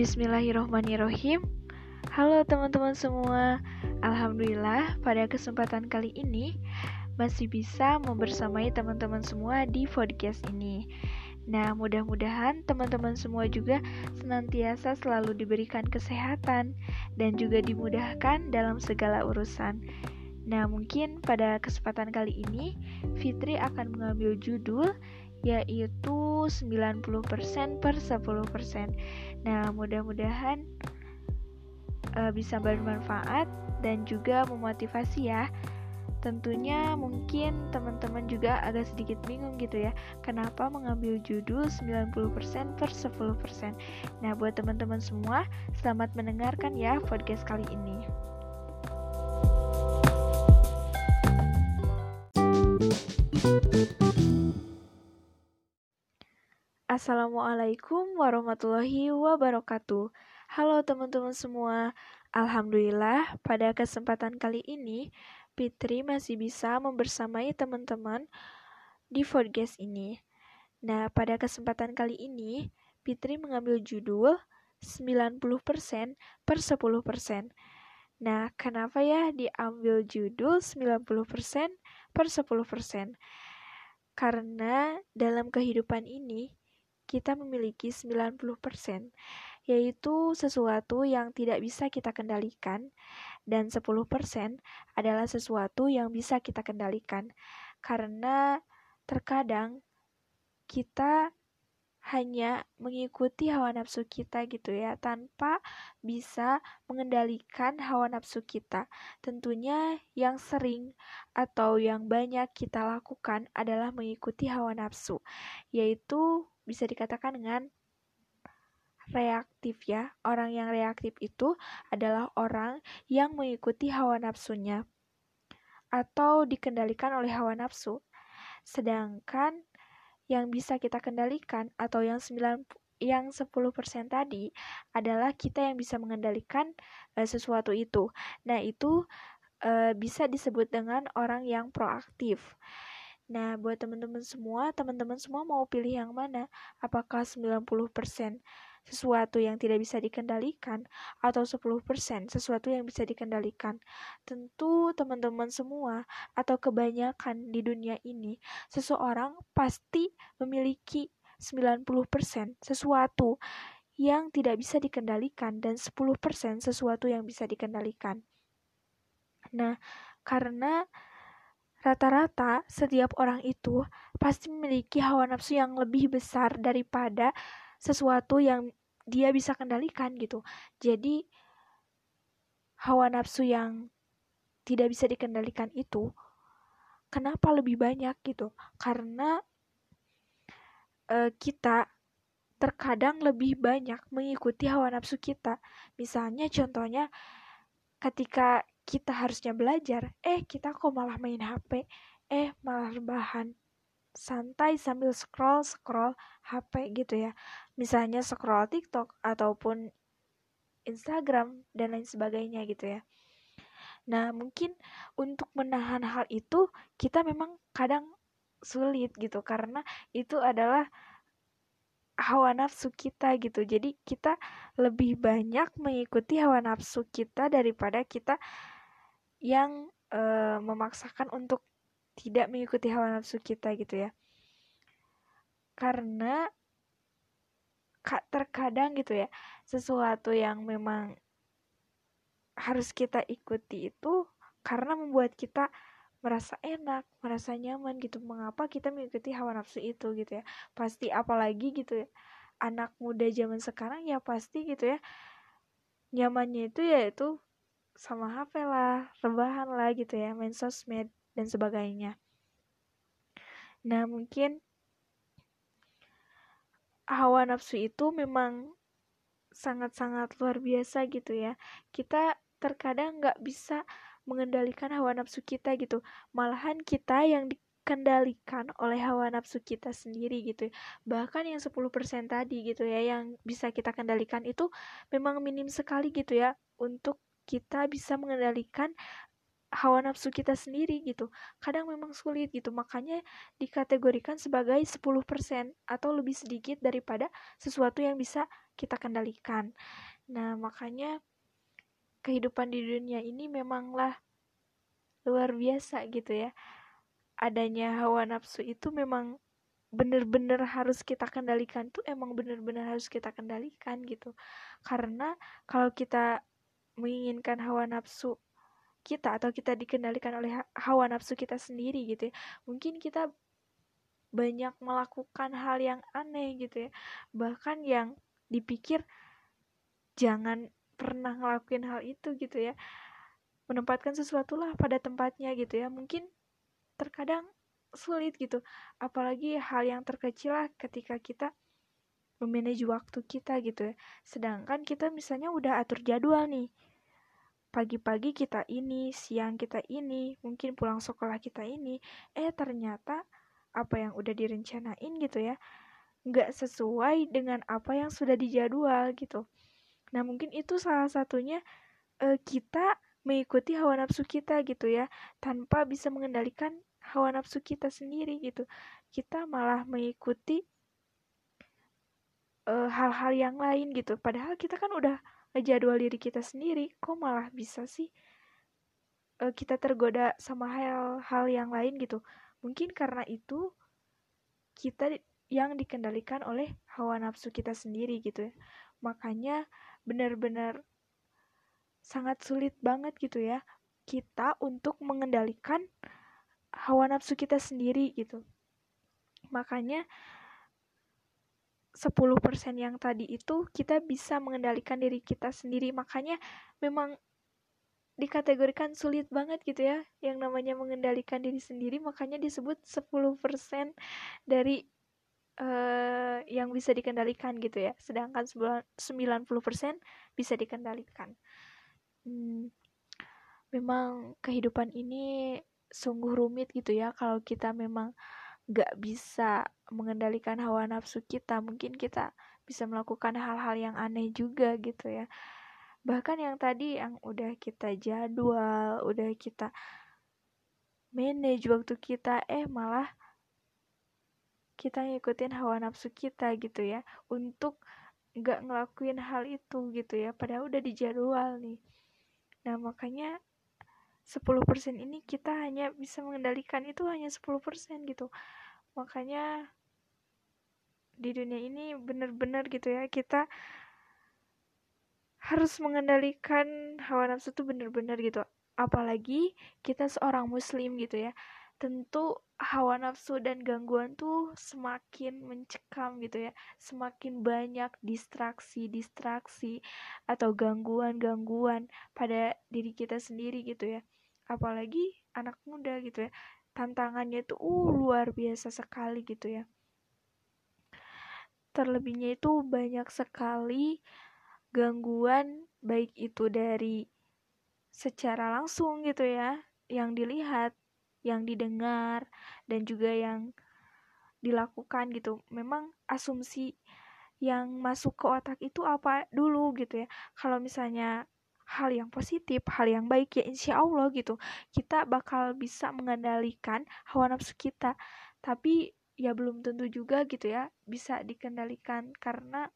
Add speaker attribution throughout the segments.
Speaker 1: Bismillahirrohmanirrohim. Halo teman-teman semua. Alhamdulillah pada kesempatan kali ini Masih bisa membersamai teman-teman semua di podcast ini. Nah mudah-mudahan teman-teman semua juga senantiasa selalu diberikan kesehatan Dan juga dimudahkan dalam segala urusan. Nah mungkin pada kesempatan kali ini Fitri akan mengambil judul yaitu 90% per 10%. Nah, mudah-mudahan uh, bisa bermanfaat dan juga memotivasi ya. Tentunya mungkin teman-teman juga agak sedikit bingung gitu ya Kenapa mengambil judul 90% per 10% Nah buat teman-teman semua Selamat mendengarkan ya podcast kali ini Assalamualaikum warahmatullahi wabarakatuh. Halo teman-teman semua. Alhamdulillah, pada kesempatan kali ini Fitri masih bisa membersamai teman-teman di podcast ini. Nah, pada kesempatan kali ini Fitri mengambil judul 90% per 10%. Nah, kenapa ya diambil judul 90% per 10%? Karena dalam kehidupan ini kita memiliki 90%, yaitu sesuatu yang tidak bisa kita kendalikan, dan 10% adalah sesuatu yang bisa kita kendalikan. Karena terkadang kita hanya mengikuti hawa nafsu kita gitu ya tanpa bisa mengendalikan hawa nafsu kita. Tentunya yang sering atau yang banyak kita lakukan adalah mengikuti hawa nafsu, yaitu bisa dikatakan dengan reaktif ya. Orang yang reaktif itu adalah orang yang mengikuti hawa nafsunya atau dikendalikan oleh hawa nafsu. Sedangkan yang bisa kita kendalikan atau yang 9 yang 10% tadi adalah kita yang bisa mengendalikan uh, sesuatu itu. Nah, itu uh, bisa disebut dengan orang yang proaktif. Nah, buat teman-teman semua, teman-teman semua mau pilih yang mana? Apakah 90% sesuatu yang tidak bisa dikendalikan atau 10% sesuatu yang bisa dikendalikan? Tentu teman-teman semua atau kebanyakan di dunia ini, seseorang pasti memiliki 90% sesuatu yang tidak bisa dikendalikan dan 10% sesuatu yang bisa dikendalikan. Nah, karena Rata-rata, setiap orang itu pasti memiliki hawa nafsu yang lebih besar daripada sesuatu yang dia bisa kendalikan gitu. Jadi, hawa nafsu yang tidak bisa dikendalikan itu, kenapa lebih banyak gitu? Karena e, kita terkadang lebih banyak mengikuti hawa nafsu kita. Misalnya, contohnya, ketika kita harusnya belajar, eh kita kok malah main HP, eh malah rebahan santai sambil scroll scroll HP gitu ya. Misalnya scroll TikTok ataupun Instagram dan lain sebagainya gitu ya. Nah, mungkin untuk menahan hal itu kita memang kadang sulit gitu karena itu adalah hawa nafsu kita gitu. Jadi kita lebih banyak mengikuti hawa nafsu kita daripada kita yang uh, memaksakan untuk tidak mengikuti hawa nafsu kita gitu ya karena terkadang gitu ya sesuatu yang memang harus kita ikuti itu karena membuat kita merasa enak, merasa nyaman gitu. Mengapa kita mengikuti hawa nafsu itu gitu ya? Pasti apalagi gitu ya. Anak muda zaman sekarang ya pasti gitu ya. Nyamannya itu ya itu sama HP lah, rebahan lah gitu ya, main sosmed dan sebagainya. Nah, mungkin hawa nafsu itu memang sangat-sangat luar biasa gitu ya. Kita terkadang nggak bisa mengendalikan hawa nafsu kita gitu. Malahan kita yang dikendalikan oleh hawa nafsu kita sendiri gitu. Bahkan yang 10% tadi gitu ya yang bisa kita kendalikan itu memang minim sekali gitu ya untuk kita bisa mengendalikan hawa nafsu kita sendiri gitu. Kadang memang sulit gitu, makanya dikategorikan sebagai 10% atau lebih sedikit daripada sesuatu yang bisa kita kendalikan. Nah, makanya kehidupan di dunia ini memanglah luar biasa gitu ya. Adanya hawa nafsu itu memang bener-bener harus kita kendalikan tuh emang bener-bener harus kita kendalikan gitu. Karena kalau kita menginginkan hawa nafsu kita atau kita dikendalikan oleh hawa nafsu kita sendiri gitu ya mungkin kita banyak melakukan hal yang aneh gitu ya bahkan yang dipikir jangan pernah ngelakuin hal itu gitu ya. Menempatkan sesuatu lah pada tempatnya gitu ya. Mungkin terkadang sulit gitu. Apalagi hal yang terkecil lah ketika kita memanage waktu kita gitu ya. Sedangkan kita misalnya udah atur jadwal nih. Pagi-pagi kita ini, siang kita ini, mungkin pulang sekolah kita ini, eh ternyata apa yang udah direncanain gitu ya, nggak sesuai dengan apa yang sudah dijadwal gitu. Nah mungkin itu salah satunya eh, kita mengikuti hawa nafsu kita gitu ya, tanpa bisa mengendalikan hawa nafsu kita sendiri gitu. Kita malah mengikuti eh, hal-hal uh, yang lain gitu. Padahal kita kan udah ngejadwal diri kita sendiri kok malah bisa sih uh, kita tergoda sama hal-hal yang lain gitu mungkin karena itu kita yang dikendalikan oleh hawa nafsu kita sendiri gitu ya makanya benar-benar sangat sulit banget gitu ya kita untuk mengendalikan hawa nafsu kita sendiri gitu. Makanya 10% yang tadi itu kita bisa mengendalikan diri kita sendiri. Makanya memang dikategorikan sulit banget gitu ya yang namanya mengendalikan diri sendiri. Makanya disebut 10% dari uh, yang bisa dikendalikan gitu ya. Sedangkan 90% bisa dikendalikan. Hmm, memang kehidupan ini sungguh rumit gitu ya. Kalau kita memang gak bisa mengendalikan hawa nafsu kita mungkin kita bisa melakukan hal-hal yang aneh juga gitu ya. Bahkan yang tadi yang udah kita jadwal udah kita manage waktu kita eh malah kita ngikutin hawa nafsu kita gitu ya untuk nggak ngelakuin hal itu gitu ya padahal udah dijadwal nih. Nah makanya 10% ini kita hanya bisa mengendalikan itu hanya 10% gitu. Makanya di dunia ini benar-benar gitu ya kita harus mengendalikan hawa nafsu tuh benar-benar gitu. Apalagi kita seorang muslim gitu ya tentu hawa nafsu dan gangguan tuh semakin mencekam gitu ya. Semakin banyak distraksi-distraksi atau gangguan-gangguan pada diri kita sendiri gitu ya. Apalagi anak muda gitu ya. Tantangannya itu uh luar biasa sekali gitu ya. Terlebihnya itu banyak sekali gangguan baik itu dari secara langsung gitu ya yang dilihat yang didengar dan juga yang dilakukan gitu memang asumsi yang masuk ke otak itu apa dulu gitu ya kalau misalnya hal yang positif, hal yang baik ya insya Allah gitu. Kita bakal bisa mengendalikan hawa nafsu kita. Tapi ya belum tentu juga gitu ya bisa dikendalikan karena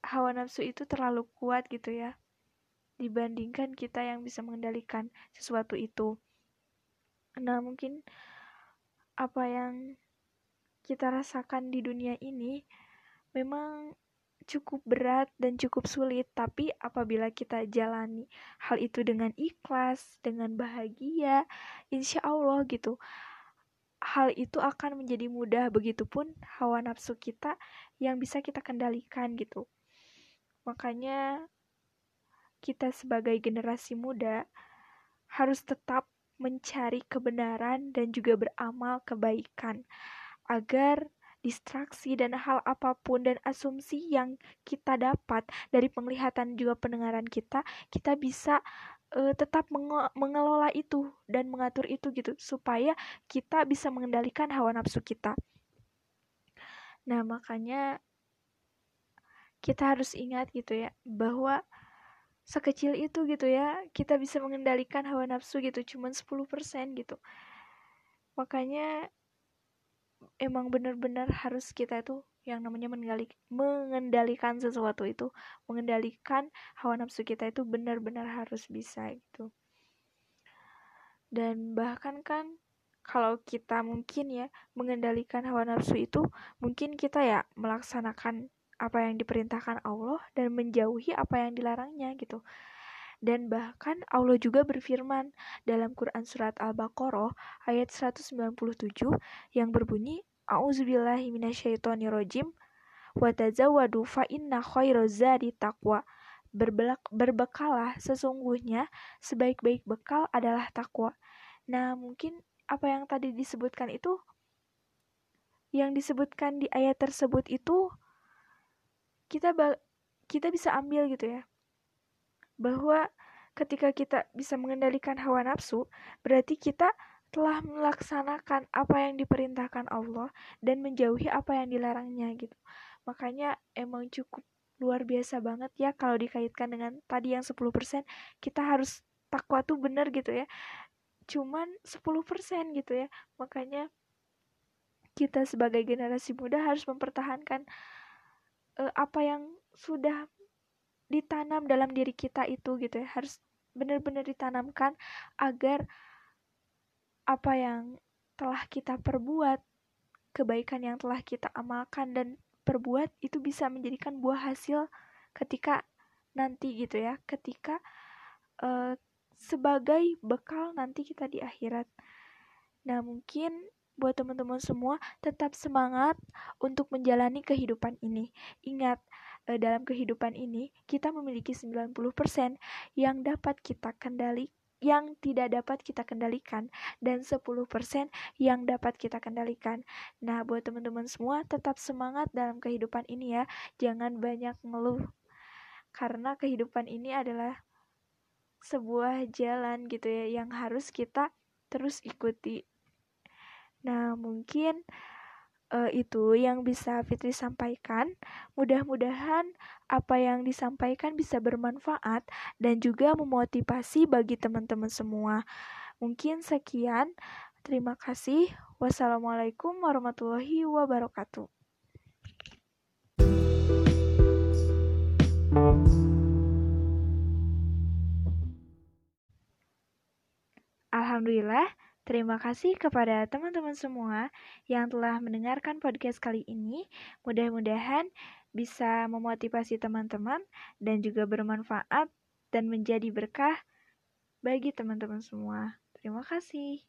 Speaker 1: hawa nafsu itu terlalu kuat gitu ya dibandingkan kita yang bisa mengendalikan sesuatu itu. Nah, mungkin apa yang kita rasakan di dunia ini memang cukup berat dan cukup sulit, tapi apabila kita jalani hal itu dengan ikhlas, dengan bahagia, insya Allah gitu, hal itu akan menjadi mudah. Begitupun hawa nafsu kita yang bisa kita kendalikan gitu. Makanya kita sebagai generasi muda harus tetap mencari kebenaran dan juga beramal kebaikan agar distraksi dan hal apa pun dan asumsi yang kita dapat dari penglihatan juga pendengaran kita, kita bisa uh, tetap menge mengelola itu dan mengatur itu gitu supaya kita bisa mengendalikan hawa nafsu kita. Nah, makanya kita harus ingat gitu ya bahwa sekecil itu gitu ya kita bisa mengendalikan hawa nafsu gitu cuman 10% gitu. Makanya emang benar-benar harus kita itu yang namanya mengendalikan sesuatu itu mengendalikan hawa nafsu kita itu benar-benar harus bisa gitu. Dan bahkan kan kalau kita mungkin ya mengendalikan hawa nafsu itu mungkin kita ya melaksanakan apa yang diperintahkan Allah dan menjauhi apa yang dilarangnya gitu. Dan bahkan Allah juga berfirman dalam Quran surat Al-Baqarah ayat 197 yang berbunyi A'udzubillahi minasyaitonirrajim wa tazawwadu fa inna khairazadi taqwa. Berbekalah sesungguhnya sebaik-baik bekal adalah takwa. Nah, mungkin apa yang tadi disebutkan itu yang disebutkan di ayat tersebut itu kita kita bisa ambil gitu ya. Bahwa ketika kita bisa mengendalikan hawa nafsu berarti kita telah melaksanakan apa yang diperintahkan Allah dan menjauhi apa yang dilarangnya gitu. Makanya emang cukup luar biasa banget ya kalau dikaitkan dengan tadi yang 10% kita harus takwa tuh bener gitu ya. Cuman 10% gitu ya. Makanya kita sebagai generasi muda harus mempertahankan uh, apa yang sudah ditanam dalam diri kita itu gitu ya. Harus benar-benar ditanamkan agar apa yang telah kita perbuat kebaikan yang telah kita amalkan dan perbuat itu bisa menjadikan buah hasil ketika nanti gitu ya. Ketika uh, sebagai bekal nanti kita di akhirat. Nah mungkin buat teman-teman semua tetap semangat untuk menjalani kehidupan ini. Ingat, eh, dalam kehidupan ini kita memiliki 90% yang dapat kita kendali yang tidak dapat kita kendalikan dan 10% yang dapat kita kendalikan. Nah, buat teman-teman semua tetap semangat dalam kehidupan ini ya. Jangan banyak ngeluh. Karena kehidupan ini adalah sebuah jalan gitu ya yang harus kita terus ikuti Nah, mungkin uh, itu yang bisa Fitri sampaikan. Mudah-mudahan apa yang disampaikan bisa bermanfaat dan juga memotivasi bagi teman-teman semua. Mungkin sekian. Terima kasih. Wassalamualaikum warahmatullahi wabarakatuh. Alhamdulillah, Terima kasih kepada teman-teman semua yang telah mendengarkan podcast kali ini. Mudah-mudahan bisa memotivasi teman-teman dan juga bermanfaat dan menjadi berkah bagi teman-teman semua. Terima kasih.